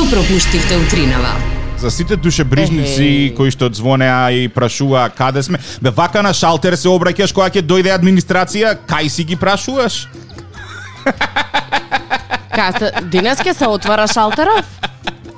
Што пропуштивте утринава? За сите душебрижници Ехе. кои што звонеа и прашуваа каде сме, бе вака на шалтер се обраќаш кога ќе дојде администрација, кај си ги прашуваш? Кај денес ќе се отвара шалтеров?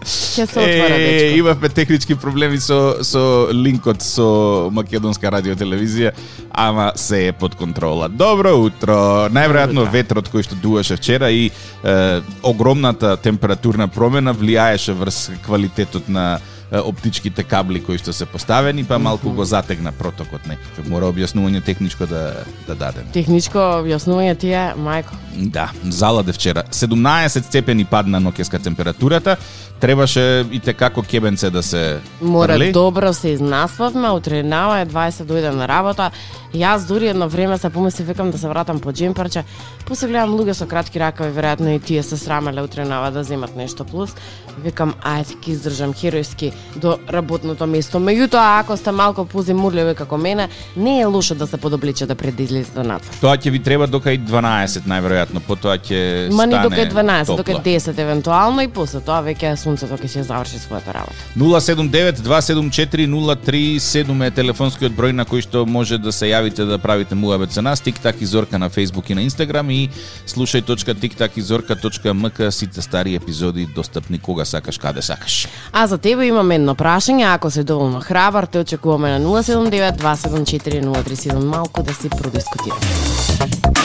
Ќе се дечко. имавме технички проблеми со со линкот со македонска радио телевизија, ама се е под контрола. Добро утро. Најверојатно ветрот кој што дуеше вчера и е, огромната температурна промена влијаеше врз квалитетот на оптичките кабли кои што се поставени, па малку го затегна протокот, не. Што мора објаснување техничко да да дадем. Техничко објаснување ти е, мајко. Да, заладе вчера. 17 степени падна ноќеска температурата. Требаше и те како кебенце да се Мора фрли. добро се изнаспавме, утре нава е 20 дојдем на работа. Јас дури едно време се помисли викам да се вратам по джемперче. После гледам луѓе со кратки ракави, веројатно и тие се срамеле утре нава да земат нешто плюс. Викам ајде ќе издржам херојски до работното место. Меѓутоа ако сте малку позимурливи како мене, не е лошо да се подобличате пред да излезете надвор. Тоа ќе ви треба дока и 12 најверојатно, потоа ќе Ма ни стане дока е 12, топло. дока е 10 евентуално и после тоа веќе сонцето ќе се заврши својата работа. 079 274 037 е телефонскиот број на кој што може да се јавите да правите муабет со нас, тик-так и Зорка на Facebook и на Instagram и слушај.тиктакизорка.мк сите стари епизоди достапни кога сакаш, каде сакаш. А за тебе имаме едно прашање, ако се доволно храбар, те очекуваме на 079 274 037 малку да си продискутираме.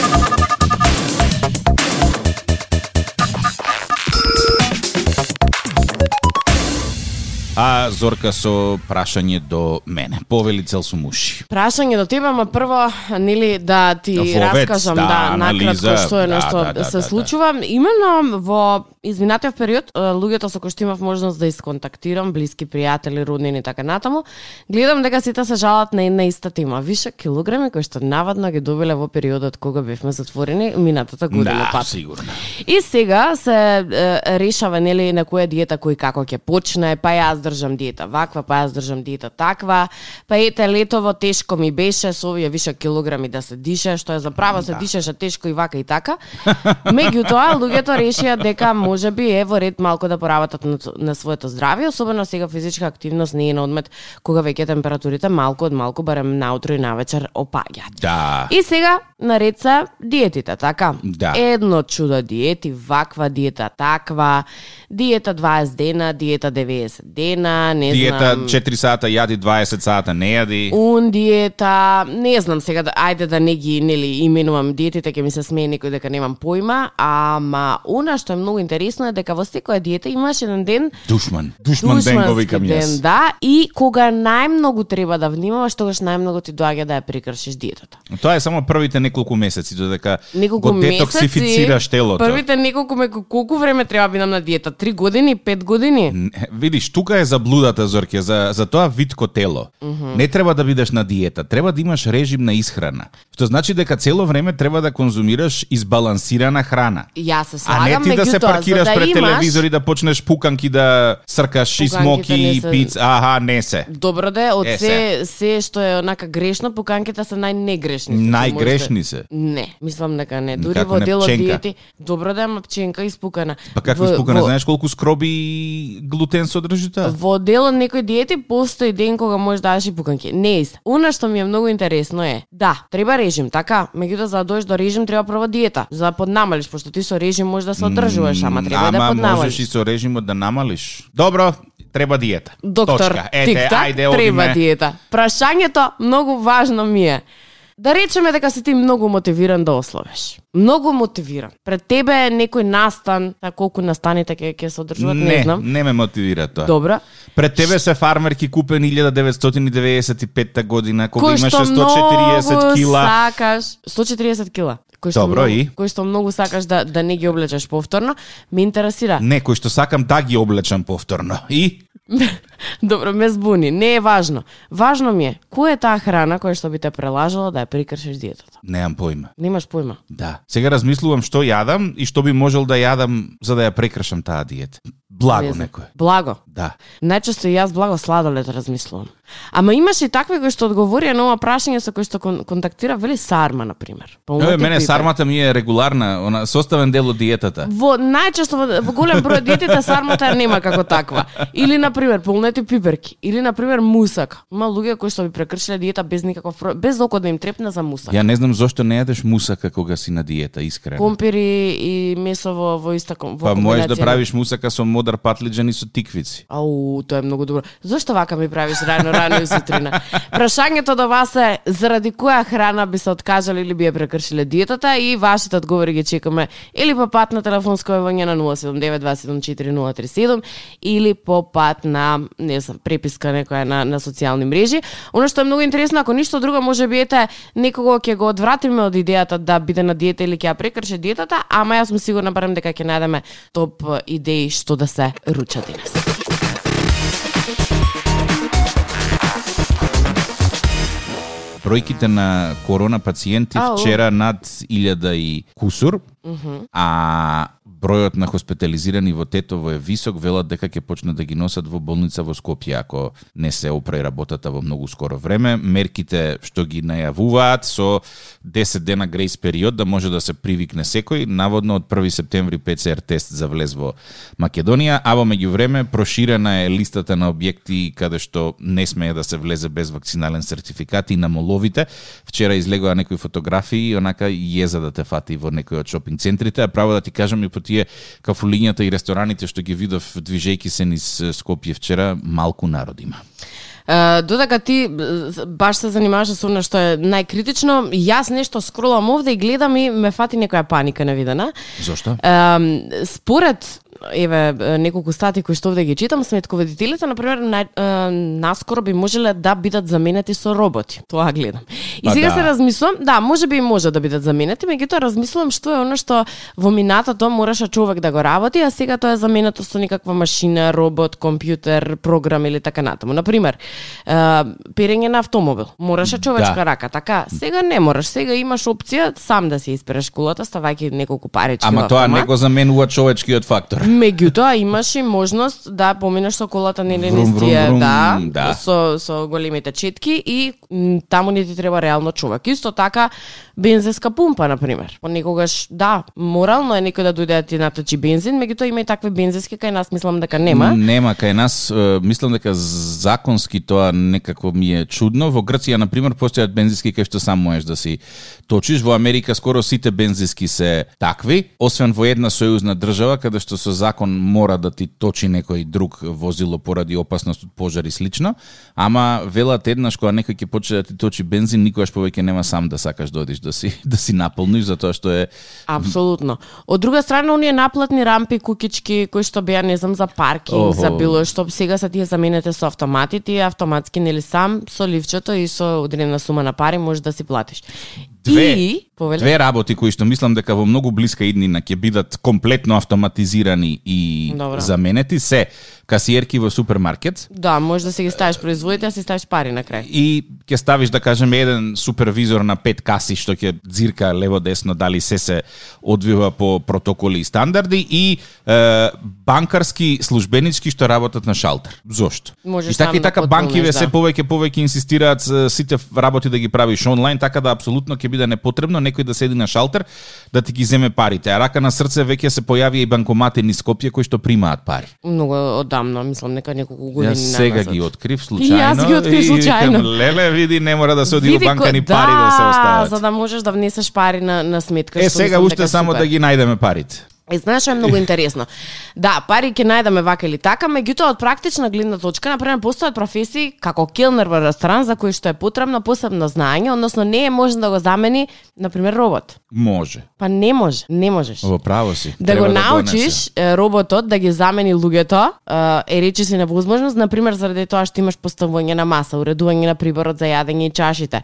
А Зорка со прашање до мене. Повели цел сум уши. Прашање до тебе, ма прво, нели, да ти Во вец, раскажам, да, да, накратко што е да, нешто да, да, се да, случува. Именно во изминатиот период, луѓето со кои што имав можност да исконтактирам, блиски пријатели, роднини и така натаму, гледам дека сите се жалат на една иста тема. Више килограми кои што навадно ги добиле во периодот кога бевме затворени минатата година Да, пат. сигурно. И сега се е, решава нели на која диета кој како ќе почне, па јас држам диета ваква, па јас држам диета таква. Па ете летово тешко ми беше со овие више килограми да се дише, што е заправо се Да. дишеше тешко и вака и така. Меѓутоа луѓето решија дека можеби е во ред малку да поработат на, на своето здравје, особено сега физичка активност не е на одмет кога веќе температурите малку од малку барем наутро и навечер опаѓаат. Да. И сега наред се диетите, така? Да. Едно чудо диети, ваква диета, таква, диета 20 дена, диета 90 дена, не Диета знам. 4 сата јади, 20 сата не јади. Un диета, не знам сега, да, ајде да не ги нели именувам диетите, ќе ми се смее некој дека немам појма, ама она што е многу интересно е дека во секоја диета имаш еден ден Душман. Душман ден го викам ден, јас. да, и кога најмногу треба да внимаваш, тогаш најмногу ти доаѓа да ја прекршиш диетата. Тоа е само првите неколку месеци додека неколку го детоксифицираш телото. Првите неколку колку време треба бидам на диета? Три години, пет години? Не, Видиш, тука е заблудата, Зорке, за, за тоа витко тело. Не треба да бидеш на диета, треба да имаш режим на исхрана. Што значи дека цело време треба да конзумираш избалансирана храна. Јас се А не слагам, ти да се паркираш да пред имаш... телевизор и да почнеш пуканки да сркаш и смоки и се- пица. Аха, не се. Добро да е, од Е, се, се што е онака грешно, пуканките се најнегрешни. Најгрешни се. Не, мислам дека не. Дури Како во не дел од пченка? диети, добро да е ма пченка испукана. Па како испукана, во- знаеш колку скроби глутен содржи? Во дел од некои диети постои ден кога можеш да јадеш и пуканки. Не е. Она што ми е многу интересно е, да, треба режим, така? Меѓутоа за да дојдеш до режим треба прво диета, за да поднамалиш, пошто ти со режим можеш да се одржуваш, ама треба да Ама поднамалиш. можеш и со режимот да намалиш. Добро, треба диета. Доктор, Точка. Ете, тик-так, ајде, треба одиме. диета. Прашањето многу важно ми е. Да речеме дека си ти многу мотивиран да ословеш. Многу мотивиран. Пред тебе е некој настан, та колку настаните ќе ќе се одржуваат, не, Не, знам. не ме мотивира тоа. Добро. Пред тебе се фармерки купен 1995 година, кога имаше што 140 многу кила. сакаш, 140 кила. Кој што Добро, многу, и? кој што многу сакаш да да не ги облечеш повторно, ме интересира. Не, кој што сакам да ги облечам повторно. И Добро, ме збуни, не е важно. Важно ми е, која е таа храна која што би те прелажала да ја прекршиш диетата? немам појма. Немаш појма. Да. Сега размислувам што јадам и што би можел да јадам за да ја прекршам таа диета. Благо некој. Благо. Да. Најчесто и јас благо сладолед размислувам. Ама имаше и такви кои што одговорија на ова прашање со кои што кон, контактира вели сарма на пример. Еве мене сармата ми е регуларна, она составен дел од диетата. Во најчесто во, во голем број диетите сармата нема како таква. Или на пример полнети пиперки, или на пример мусак. Има луѓе кои што би прекршиле диета без никаков без око да им трепне за мусак. Ја не знам зошто не јадеш мусака кога си на диета, искрено. Компири и месо во, во иста во Па можеш да правиш мусака со модар патлиџан и со тиквици. Ау, тоа е многу добро. Зошто вака ми правиш рано рано сутрина? Прашањето до вас е заради која храна би се откажале или би ја прекршиле диетата и вашите одговори ги чекаме или по пат на телефонско јавање на 079 или по пат на не знам преписка некоја на на социјални мрежи. Оно што е многу интересно, ако ништо друго може би ете некого ќе го одвратиме од идејата да биде на диета или ќе ја прекрши диетата, ама јас сум сигурна барем дека ќе најдеме топ идеи што да се руча денес. Бројките на корона пациенти Ау. вчера над 1000 и кусур, а бројот на хоспитализирани во Тетово е висок, велат дека ќе почнат да ги носат во болница во Скопје ако не се опре работата во многу скоро време. Мерките што ги најавуваат со 10 дена грейс период да може да се привикне секој, наводно од 1 септември ПЦР тест за влез во Македонија, а во меѓувреме проширена е листата на објекти каде што не смее да се влезе без вакцинален сертификат и на моловите. Вчера излегоа некои фотографии, онака језа да те фати во некој од шопинг центрите, а право да ти кажам и по тие кафулињата и рестораните што ги видов движејки се низ Скопје вчера, малку народ има. Додека ти баш се занимаваше со она што е најкритично, јас нешто скролам овде и гледам и ме фати некоја паника невидена. Зошто? Е, според еве неколку стати кои што овде ги читам, сметководителите на пример на, е, наскоро би можеле да бидат заменети со роботи. Тоа гледам. И Па сега да. се размислувам, да, може би може да бидат заменети, меѓутоа размислувам што е она што во минатото мораше човек да го работи, а сега тоа е заменето со некаква машина, робот, компјутер, програм или така натаму. На пример, е, перење на автомобил. Мораше човечка Да. рака, така? Сега не мораш. Сега имаш опција сам да си испереш кулата, ставајќи неколку парички Ама тоа не го заменува човечкиот фактор. Меѓутоа имаш и можност да поминеш со колата нели Врум, низ тие, да, да. со со големите четки и таму не ти треба реално човек. Исто така бензинска пумпа на пример. Понекогаш да, морално е некој да дојде да ти наточи бензин, меѓутоа има и такви бензински кај нас мислам дека нема. Нема кај нас, мислам дека законски тоа некако ми е чудно. Во Грција на пример постојат бензински кај што сам можеш да си точиш. Во Америка скоро сите бензински се такви, освен во една сојузна држава каде што со закон мора да ти точи некој друг возило поради опасност од пожар и слично. Ама велат еднаш кога некој ќе почне да ти точи бензин, никогаш повеќе нема сам да сакаш да одиш да си да си наполниш затоа што е Апсолутно. Од друга страна, оние наплатни рампи, кукички, кои што беа, не знам, за паркинг, Охо. за било што, сега се тие заменете со автомати, тие автоматски, нели сам, со ливчето и со одредена сума на пари можеш да си платиш. Две, И, повели, две работи кои што мислам дека во многу блиска иднина ќе бидат комплетно автоматизирани и Добро. заменети се касиерки во супермаркет Да, може да си ги ставиш производите, а си ставиш пари на крај. и ќе ставиш да кажеме еден супервизор на пет каси што ќе дзирка лево десно дали се се одвива по протоколи и стандарди и е, банкарски службенички што работат на шалтер. Зошто? Можеш и така и да така банкиве се да. повеќе повеќе инсистираат сите работи да ги правиш онлайн, така да апсолутно ќе биде непотребно некој да седи на шалтер да ти ги земе парите. А рака на срце веќе се појави и банкомати низ Скопје кои што примаат пари. Многу одамно, мислам, нека неколку години Јас сега назад. ги открив И случајно. јас ги открив и случајно. викам, Леле, види, не мора да се оди во банка ни пари да се остават. за да можеш да внесеш пари на, на сметка. Е, сега уште само супер. да ги најдеме парите. Е, знаеш што е многу интересно. Да, пари ќе најдеме вака или така, меѓутоа од практична гледна точка, например, постојат професии како келнер во ресторан за кои што е потребно посебно знаење, односно не е можно да го замени, например, робот. Може. Па не може, не можеш. Во право си. Да Треба го донесе. научиш е, роботот да ги замени луѓето е, е речи си невозможност, например заради тоа што имаш поставување на маса, уредување на приборот за јадење и чашите.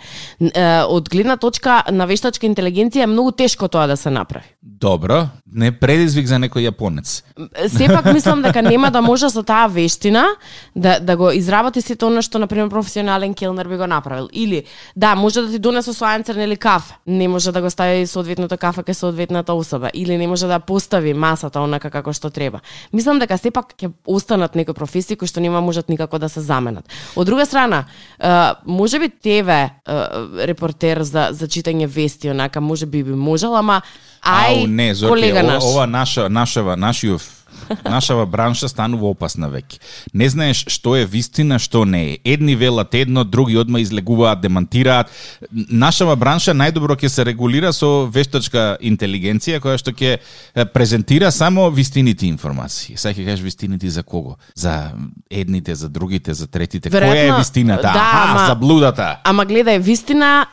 Од гледна точка на вештачка интелигенција е многу тешко тоа да се направи. Добро, не предизвик за некој јапонец. Сепак мислам дека нема да може со таа вештина да да го изработи сето она што на пример професионален келнер би го направил. Или да, може да ти донесе слаенцер или кафе, не може да го стави соодветното кафе кај соодветната особа или не може да постави масата онака како што треба. Мислам дека сепак ќе останат некои професии кои што нема можат никако да се заменат. Од друга страна, може би тебе репортер за за читање вести онака може би би можел, ама ај Ау, не, Зорке, колега ова, наш. ова наша, нашава, нашиов нашава бранша станува опасна веќе. Не знаеш што е вистина, што не е. Едни велат едно, други одма излегуваат, демантираат. Нашава бранша најдобро ќе се регулира со вештачка интелигенција која што ќе презентира само вистините информации. Сега ќе кажеш вистините за кого? За едните, за другите, за третите. Која е вистината? да, Аха, ама- за блудата. Ама гледај, вистина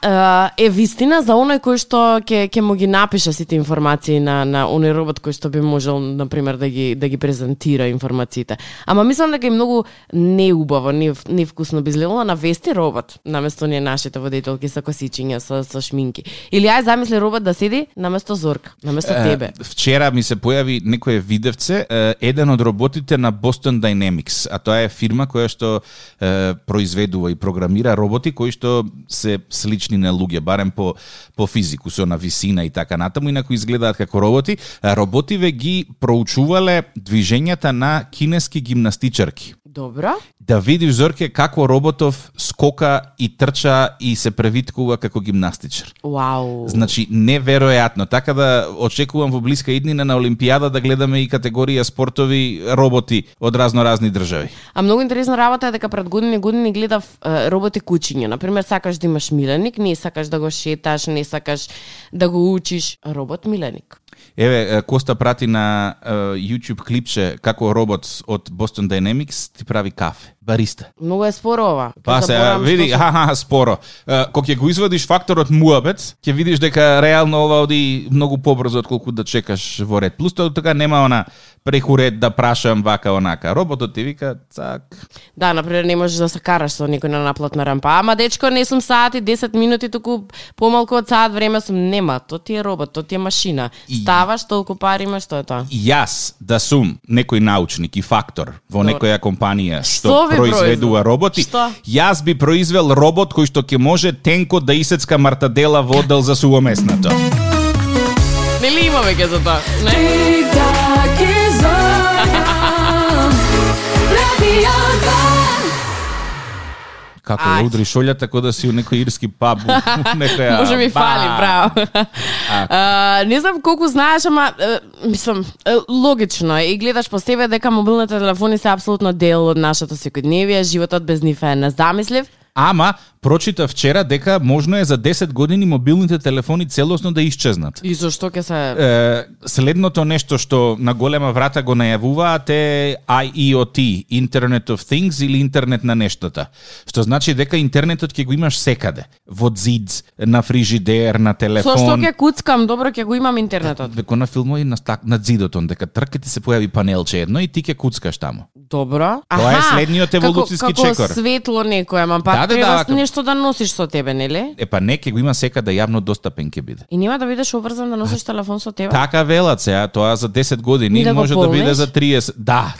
е, е вистина за оној кој што ќе ќе му ги напише сите информации на на оној робот кој што би можел на пример да ги да ги презентира информациите. Ама мислам дека е многу неубаво, не невкусно би изгледало на вести робот наместо ние нашите водителки со косичиња, со со шминки. Или ај замисли робот да седи наместо Зорка, наместо Е, тебе. Вчера ми се појави некое видевце, еден од роботите на Boston Dynamics, а тоа е фирма која што е, произведува и програмира роботи кои што се слични на луѓе, барем по по физику, со на висина и така натаму, инаку изгледаат како роботи. Роботиве ги проучувале движењата на кинески гимнастичарки. Добро. Да видиш Зорке како роботов скока и трча и се превиткува како гимнастичар. Вау. Значи, неверојатно. Така да очекувам во блиска иднина на Олимпијада да гледаме и категорија спортови роботи од разно-разни држави. А многу интересна работа е дека пред години години гледав роботи кучиња. Например, сакаш да имаш миленик, не сакаш да го шеташ, не сакаш да го учиш. Робот миленик. Еве, Коста прати на uh, YouTube клипче како робот од Boston Dynamics ти прави кафе. Бариста. Многу е споро ова. Па се, види, се- ха, споро. Кога ќе го извадиш факторот муабет, ќе видиш дека реално ова оди многу побрзо отколку да чекаш во ред. Плюс тоа така нема она преку ред да прашам вака онака. Роботот ти вика цак. Да, например, не можеш да се караш со никој на наплатна рампа. Ама дечко, не сум сати, 10 минути, туку помалку од саат време сум. Нема, то ти е робот, то ти е машина. Ставаш, толку пари имаш, што е тоа? Јас да сум некој научник и фактор во Добро. некоја компанија што, Што произведува роботи, Што? јас би произвел робот кој што ќе може тенко да исецка мартадела во оддел за сувоместното. Нели има веќе за тоа? Не? Како да удри шолјата како да си у некој ирски паб, некоја Може ми фали, браво. А, не знам колку знаеш, ама мислам, логично е и гледаш по себе дека мобилните телефони се апсолутно дел од нашето секојдневие, животот без нив е незамислив. Ама прочита вчера дека можно е за 10 години мобилните телефони целосно да исчезнат. И зошто ќе се Е, следното нешто што на голема врата го најавуваат е IoT, Internet of Things или интернет на нештата. Што значи дека интернетот ќе го имаш секаде. Во зид, на фрижидер, на Со што телефон. ќе куцкам, добро ќе го имам интернетот. Веко на филмови на, на зидот, он, дека трка ти се појави панелче едно и ти ќе куцкаш таму. Добро. Тоа е следниот еволуциски како, чекор. Како светло некој, ама па Да, да, треба да, нешто да носиш со тебе, нели? Е па не, ќе го има секаде јавно достапен ќе биде. И нема да бидеш обврзан да носиш телефон со тебе. Така велат се, а тоа за 10 години Ни да може да биде за 30. Да.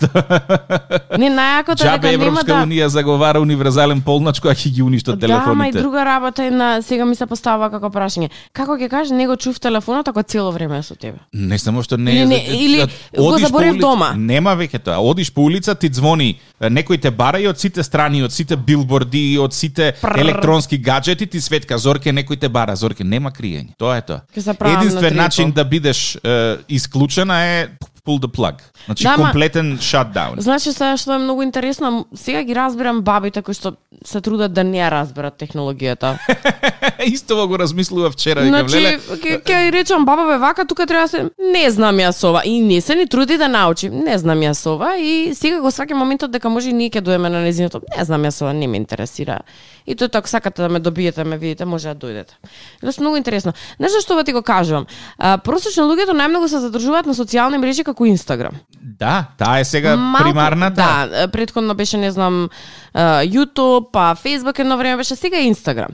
Не, најакото е дека нема да унија заговара универзален полнач која ќе ги уништат Да, ама и телефоните. друга работа е на сега ми се поставува како прашање. Како ќе кажеш него чув телефонот ако цело време е со тебе? Не само што не Или не- или да, го заборев дома. Нема веќе тоа. Одиш по улица, ти звони, е, некој те бара и од сите страни, од сите билборди, од сите Пррр. електронски гаджети ти светка Зорке некој те бара. Зорке нема криење. Тоа е тоа. Единствен начин да бидеш е, исклучена е pull the plug. Значи Да, комплетен shutdown. Значи сега што е многу интересно, сега ги разбирам бабите кои што се трудат да не ја разберат технологијата. Истово го размислува вчера. Значи, Значи, ќе ќе ја речам баба бе вака, тука треба да се не знам јас ова и не се ни труди да научи. Не знам јас ова и сега го сваќам моментот дека може и ние ќе доеме на незиното. Не знам јас ова, не ме интересира. И тоа ако сакате да ме добиете, ме видите, може да дојдете. Тоа многу интересно. Знаеш што ова ти го кажувам? А, просечно луѓето најмногу се задржуваат на социјални мрежи како Инстаграм. Да, таа е сега Малку- примарната. Да, предходно беше, не знам, YouTube, па Facebook едно време беше, сега е Instagram.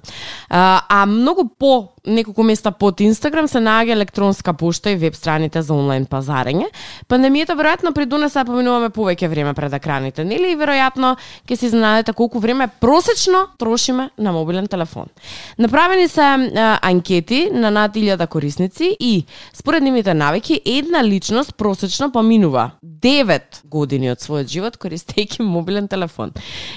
А, а многу по неколку места под Инстаграм се наоѓа електронска пошта и веб страните за онлайн пазарење. Пандемијата веројатно придонесе да поминуваме повеќе време пред екраните, нели? И веројатно ќе се изненадите колку време просечно трошиме на мобилен телефон. Направени се а, анкети на над 1000 корисници и според нивните навики една личност просечно поминува 9 години од својот живот користејќи мобилен телефон.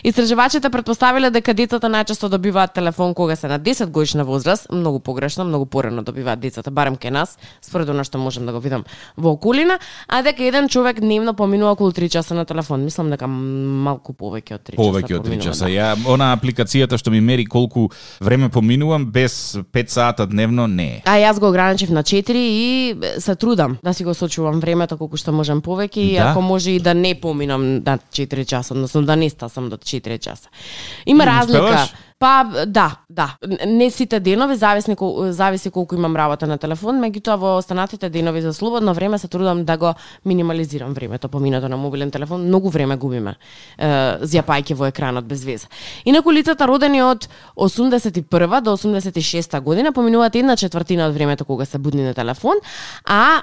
Истражувачите претпоставиле дека децата најчесто добиваат телефон кога се на 10 годишна возраст, многу погрешно, многу порано добиваат децата, барем ке нас, според она што можам да го видам во околина, а дека еден човек дневно поминува околу 3 часа на телефон. Мислам дека малку повеќе од 3 часа. Повеќе од 3 поминува, часа. да. Ја она апликацијата што ми мери колку време поминувам без 5 сата дневно не е. А јас го ограничив на 4 и се трудам да си го сочувам времето колку што можам повеќе и Да. ако може и да не поминам на 4 часа, односно да не стасам до 4 часа. Има разлика. успеваш? Па да, да. Не сите денови зависи кол, зависи колку имам работа на телефон, меѓутоа во останатите денови за слободно време се трудам да го минимализирам времето поминато на мобилен телефон. Многу време губиме е, зјапајќи во екранот без веза. Инаку лицата родени од 81 до 86 година поминуваат една четвртина од времето кога се будни на телефон, а,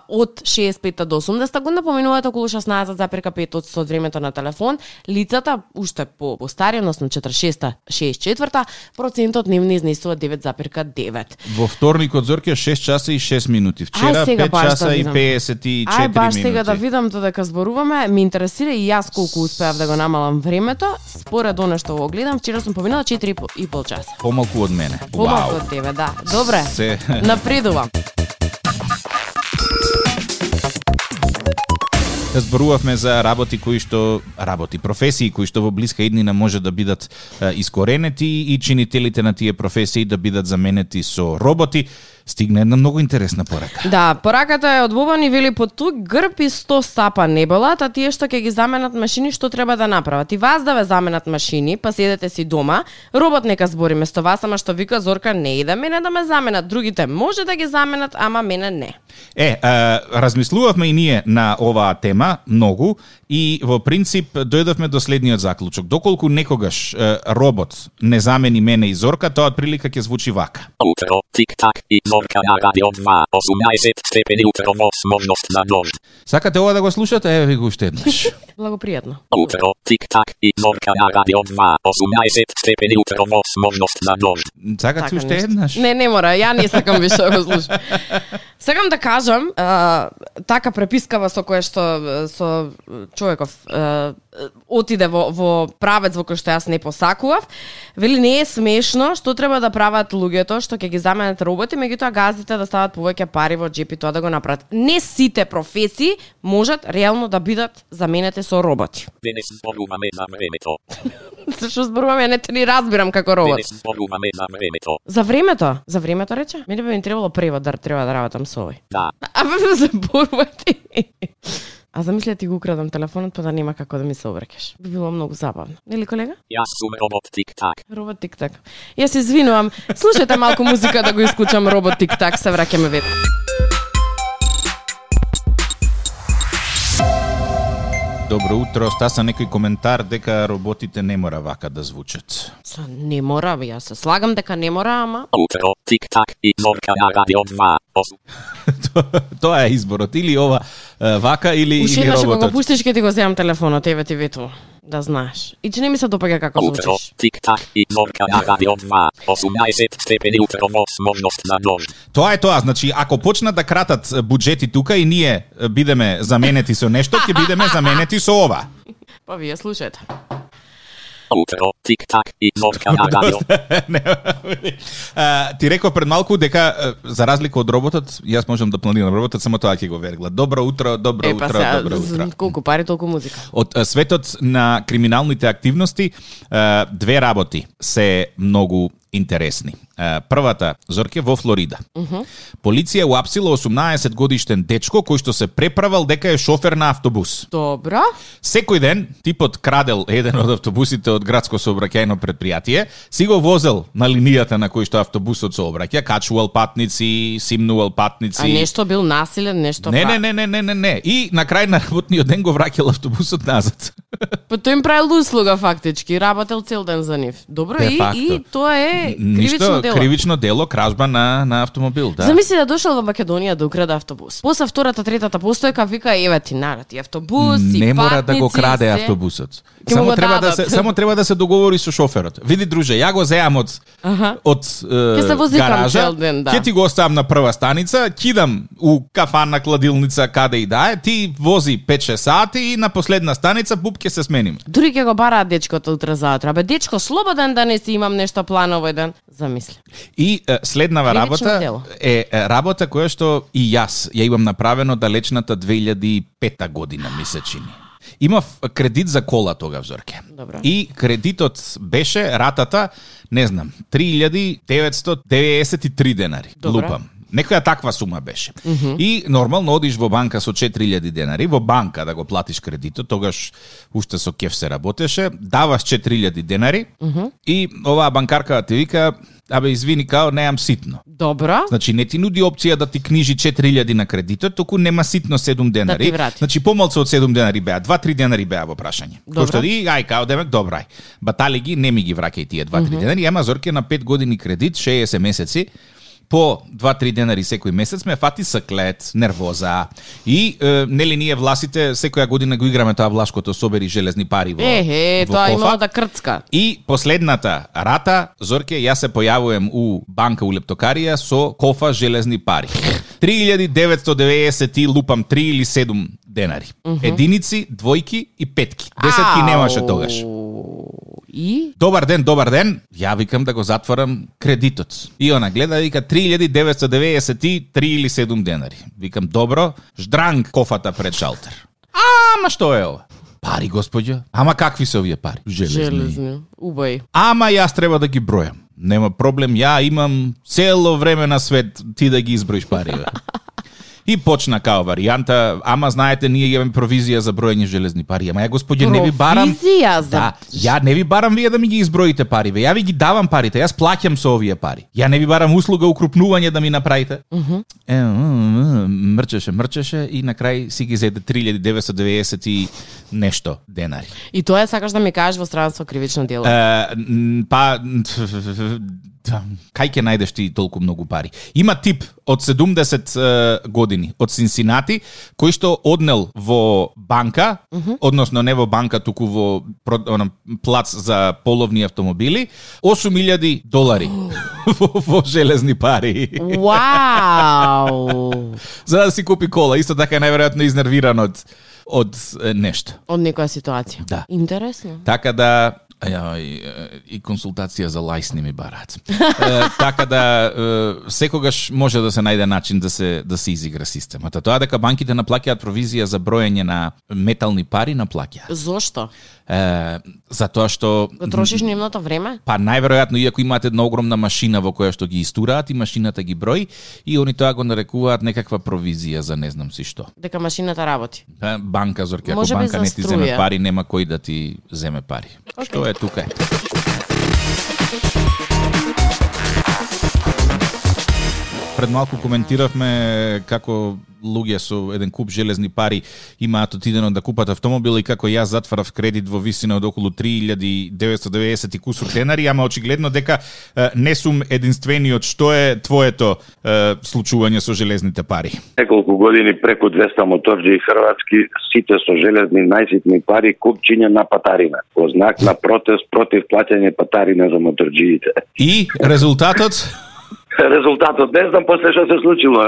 е, од 65 до 80 година поминуваат околу 16,5% од времето на телефон. Лицата уште по, по стари, односно 46 64 процентот нивни изнесува 9,9. Во вторникот Зорке 6 часа и 6 минути. Вчера Ај, сега 5 баш да часа и видам. 54 Ај баш минути. сега да видам додека зборуваме, ме интересира и јас колку успеав да го намалам времето. Според она што го гледам, вчера сум поминала 4 и пол- и пол часа. Помалку од мене. Помалку Вау. од тебе, да. Добре. Се Напредувам. Зборувавме за работи кои што работи, професии кои што во блиска иднина може да бидат искоренети и чинителите на тие професии да бидат заменети со роботи. Стигна една многу интересна порака. Да, пораката е од Бобан и вели под тук грб и 100 стапа не болат, а тие што ќе ги заменат машини што треба да направат. И вас да ве заменат машини, па седете си дома, робот нека збори место вас, ама што вика Зорка не иде мене да ме заменат, другите може да ги заменат, ама мене не. Е, а, размислувавме и ние на оваа тема многу и во принцип дојдовме до следниот заклучок. Доколку некогаш е, робот не замени мене и Зорка, тоа од прилика ќе звучи вака. Утро, тик-так и зорка на радио 2, 18 степени утро возможност за дожд. Сакате ова да го слушате? Еве ви го уште еднаш. Благопријатно. Утро, тик-так и зорка на радио 2, 18 степени утро возможност за дожд. Сакате уште еднаш? Не, не мора, ја не сакам више да го слушам. Сакам да кажам, а, така препискава со која што со човеков а, отиде во, во правец во кој што јас не посакував, вели не е смешно што треба да прават луѓето што ќе ги заменат роботи, меѓутоа газдите да стават повеќе пари во джепи тоа да го направат. Не сите професии можат реално да бидат заменети со роботи. Денес зборуваме за времето. Зашто зборуваме, не те ни разбирам како робот. Денес зборуваме за времето. За времето? За времето рече? Мене би ми требало превод да треба да работам со овој. Да, А бе ме заборувате. А замисли да ти го украдам телефонот па да нема како да ми се обрекеш. Би било многу забавно. Нели колега? јас сум робот тик-так. Робот тик-так. Јас се извинувам. Слушајте малку музика да го исклучам робот тик-так, се враќаме вет. Добро утро, стаса некој коментар дека роботите не мора вака да звучат. Са, не мора, јас се слагам дека не мора, ама Утро, тик-так и зорка на радио 2, Тоа- Тоа е изборот или ова вака или, Уште или еднаш кога го роботот. пуштиш ќе ти го земам телефонот, еве ти вету, да знаеш. И че не ми се допаѓа како Утро, звучиш. тик-так и зорка на радио 2, 18 степени утро возможност за дожд. Тоа е тоа, значи ако почнат да кратат буџети тука и ние е, бидеме заменети со нешто, ќе бидеме заменети со ова. Па вие слушајте. Утро, тик-так и зорка на радио. Ти реков пред малку дека за разлика од роботот, јас можам да планирам роботот, само тоа ќе го вергла. Добро утро, добро Е, па утро, сега, добро утро. колку пари, толку музика. Од светот на криминалните активности, две работи се многу интересни. Првата, Зорке, во Флорида. Полиција уапсила 18 годишен дечко кој што се преправал дека е шофер на автобус. Добро. Секој ден типот крадел еден од автобусите од градско сообраќајно предпријатие, си го возел на линијата на кој што автобусот сообраќа, качувал патници, симнувал патници. А нешто бил насилен, нешто Не, не, не, не, не, не, не. И на крај на работниот ден го враќал автобусот назад. Па тој им правил услуга фактички, работел цел ден за нив. Добро, Де и, факто. и тоа е Кривично дело. кривично дело, кражба на, на автомобил, да. Замисли да дошол во Македонија да украде автобус. После втората, третата постојка вика еве ти народ, и автобус, и не мора да го краде автобусот. Само треба да се само треба да се договори со шоферот. Види друже, ја го земам од од гаража, да. ќе ти го оставам на прва станица, кидам у кафана, кладилница, каде и да е, ти вози 5-6 сати и на последна станица буп ќе се смениме. Дури ќе го бараат дечкото утре заутре. Бе, дечко, слободен да не си имам нешто план овој ден. Замисли. И е, следнава Кривично работа дело. е работа која што и јас ја имам направено далечната 2005 година, ми се чини. Имав кредит за кола тогаш, Зорке. Добро. И кредитот беше ратата, не знам, 3993 денари. Добро. Лупам. Некоја таква сума беше. И нормално одиш во банка со 4000 денари, во банка да го платиш кредитот, тогаш уште со кеф се работеше, даваш 4000 денари и оваа банкарка ти вика, абе извини као неам ситно. Добро. Значи не ти нуди опција да ти книжи 4000 на кредитот, току нема ситно 7 денари. ти врати. Значи помалку од 7 денари беа, 2-3 денари беа во прашање. Добро. Кој што ди, ај као демек добрај. Батали ги, не ми ги враќај тие 2-3 денари, ама Зорке на 5 години кредит, 60 месеци, по 2-3 денари секој месец ме фати саклет, нервоза и е, нели ние власите секоја година го играме тоа влашкото собери железни пари во Ехе, во тоа кофа. имало да крцка. И последната рата, Зорке, јас се појавувам у банка у лептокарија со кофа железни пари. 3990 и лупам 3 или 7 денари. Единици, двојки и петки. Десетки немаше тогаш. И? Добар ден, добар ден. Ја викам да го затворам кредитот. И она гледа вика 3993 или 7 денари. Викам добро, ждранг кофата пред шалтер. Ама што е ова? Пари, господја. Ама какви се овие пари? Железни. Железни. Убај. Ама јас треба да ги бројам. Нема проблем, ја имам цело време на свет ти да ги изброиш пари. И почна као варијанта, ама знаете, ние имаме провизија за броење железни пари. Ама ја господје не ви барам... Провизија за- Да, ја не ви барам вие да ми ги изброите париве. Ја ви ги давам парите, јас плаќам со овие пари. Ја не ви барам услуга укрупнување да ми направите. Е, м, м, мрчеше, мрчеше и на крај си ги зеде 3990 и нешто денари. И тоа е сакаш да ми кажеш во странство кривично дело. Е, па да, кај ќе најдеш ти толку многу пари? Има тип од 70 е, години од Синсинати кој што однел во банка, односно не во банка, туку во она, плац за половни автомобили, 8000 долари во, во железни пари. Вау! за да си купи кола. Исто така е најверојатно изнервиран од од нешто. Од некоја ситуација. Да. Интересно. Така да и, и консултација за лајсни ми бараат. Е, така да е, секогаш може да се најде начин да се да се изигра системата. Тоа дека банките наплаќаат провизија за броење на метални пари наплаќаат. Зошто? Е, затоа што Го трошиш нивното време? Па најверојатно иако имаат една огромна машина во која што ги истураат и машината ги брои и они тоа го нарекуваат некаква провизија за не знам си што. Дека машината работи. Е, Банка Зорке, ако банка за не ти земе пари, нема кој да ти земе пари. Што е тука? е. Пред малку коментиравме како луѓе со еден куп железни пари имаат отидено да купат автомобил и како јас затварав кредит во висина од околу 3990 и кусур денари, ама очигледно дека е, не сум единствениот. Што е твоето е, случување со железните пари? неколку години преку 200 моторџи хрватски, сите со железни најситни пари купчиња на патарина. Во знак на протест против плаќање патарина за моторџиите. И резултатот? Резултатот не знам после што се случило,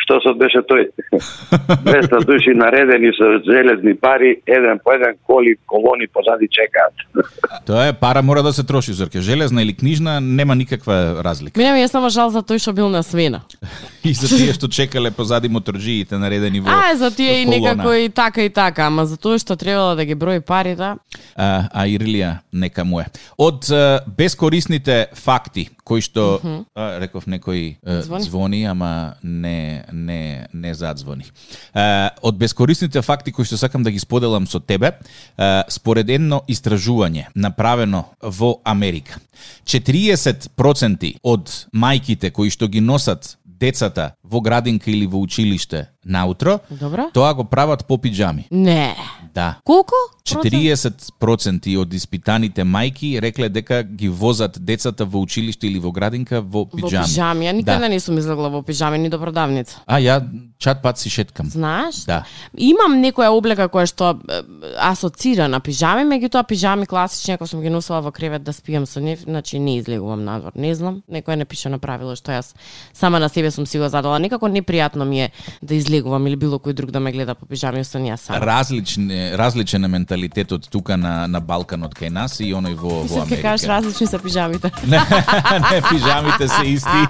што се беше тој. 200 души наредени со железни пари, еден по еден коли, колони позади чекаат. Тоа е пара мора да се троши зорке. Железна или книжна нема никаква разлика. Мене ми е само жал за тој што бил на смена. И за тие што чекале позади моторџиите наредени во А, за тие и некако и така и така, ама за тоа што требало да ги брои парите, а, а Ирлија нека му е. Од бескорисните факти кои што а, реков некој а, Звони. звони, ама не не не задзвони. А, од бескорисните факти кои што сакам да ги споделам со тебе, а, според едно истражување направено во Америка, 40% од мајките кои што ги носат децата во градинка или во училиште наутро, Добро. тоа го прават по пиджами. Не. Да. Колку? 40% од испитаните мајки рекле дека ги возат децата во училиште или во градинка во Во пиджами. пижами. Ја никаде Да. не сум излегла во пижами ни до продавница. А ја чат пат си шеткам. Знаеш? Да. Имам некоја облека која што е, асоцира на пижами, меѓутоа пижами класични ако сум ги носела во кревет да спијам со нив, значи не излегувам надвор. Не знам, некој не пише на правило што јас сама на себе сум си го задала. Некако непријатно ми е да излегувам или било кој друг да ме гледа по пижами освен јас сама. Различен различен е менталитетот тука на на Балканот кај нас и оној во во Мислам, ќе Америка. кажеш различни се пижамите. не, не, пижамите се исти.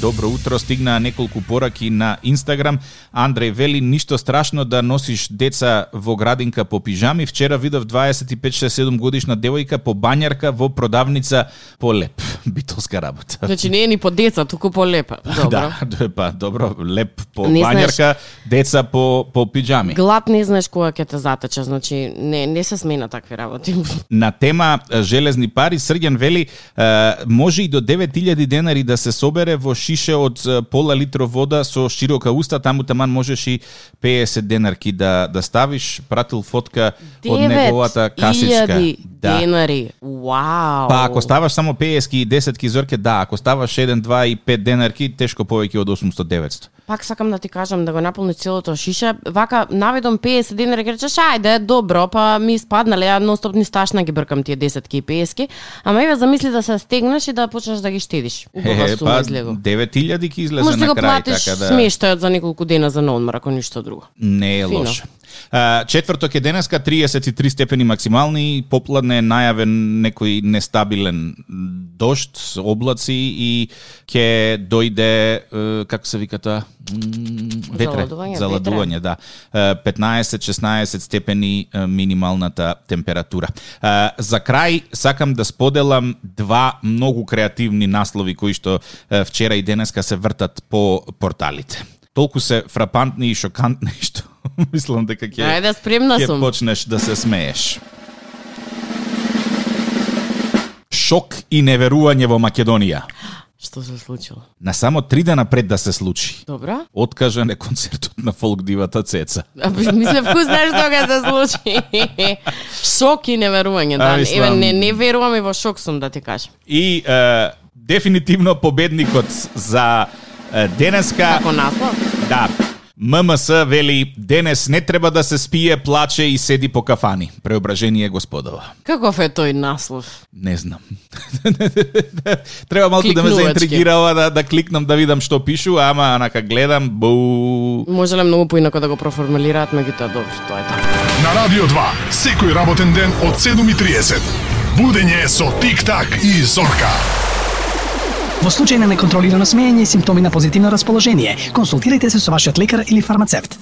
Добро утро, стигнаа неколку пораки на Инстаграм. Андреј вели ништо страшно да носиш деца во градинка по пижами. Вчера видов 25-7 годишна девојка по бањарка во продавница по леп. Битолска работа. Значи не е ни по деца, туку по лепа. Добро. Да, па добро, леп по Не знаеш- бањарка, деца по по пиджами. Глад не знаеш кога ќе те затече, значи не не се смена такви работи. На тема железни пари, Срѓан вели, може и до 9000 денари да се собере во шише од пола литро вода со широка уста, таму таман можеш и 50 денарки да да ставиш, пратил фотка од неговата касичка. 9000 Да. денари. Вау. Па ако ставаш само 50 и 10 ки зорке, да, ако ставаш 1, 2 и 5 денарки, тешко повеќе од 800-900. Пак сакам да ти кажам да го наполниш целото шише. Вака наведом 50 денари, ќе речеш ајде, добро, па ми испаднале, ја нонстоп ни сташна ги бркам тие 10 ки и 50 ки. Ама еве замисли да се стегнеш и да почнеш да ги штедиш. Убава сума па излегу. 9000 ки излезе Може да на крај, платиш така да... смештајот за неколку дена за надмор, ако ништо друго. Не е Фино. лош. Четврток е денеска, 33 степени максимални, попладне е најавен некој нестабилен дошт, облаци и ќе дојде, како се вика тоа? Ветре, Заладување, заладување, да. Е, 15-16 степени минималната температура. За крај сакам да споделам два многу креативни наслови кои што вчера и денеска се вртат по порталите. Толку се фрапантни и шокантни што мислам дека ќе Ајде, спремна ќе сум. почнеш да се смееш. Шок и неверување во Македонија. Што се случило? На само три дена пред да се случи. Добро? Откажан е концертот на фолк дивата Цеца. А, Мислев, кој знаеш што се случи? шок и неверување, да. А, мислам- Еве, не, не верувам и во шок сум, да ти кажам. И е, дефинитивно победникот за е, денеска, Како наслов? да, ММС вели денес не треба да се спие, плаче и седи по кафани. Преображение господова. Каков е тој наслов? Не знам. Треба малку да ме Кликнувачки. заинтригирала да, да кликнам да видам што пишу, ама анака гледам, бу... Можеле многу поинако да го проформулираат, меѓутоа добро, тоа е така. На Радио 2, секој работен ден од 7.30. Будење со Тик-так и Зорка. Во случај на неконтролирано смеење и симптоми на позитивно расположение, консултирайте се со вашиот лекар или фармацевт.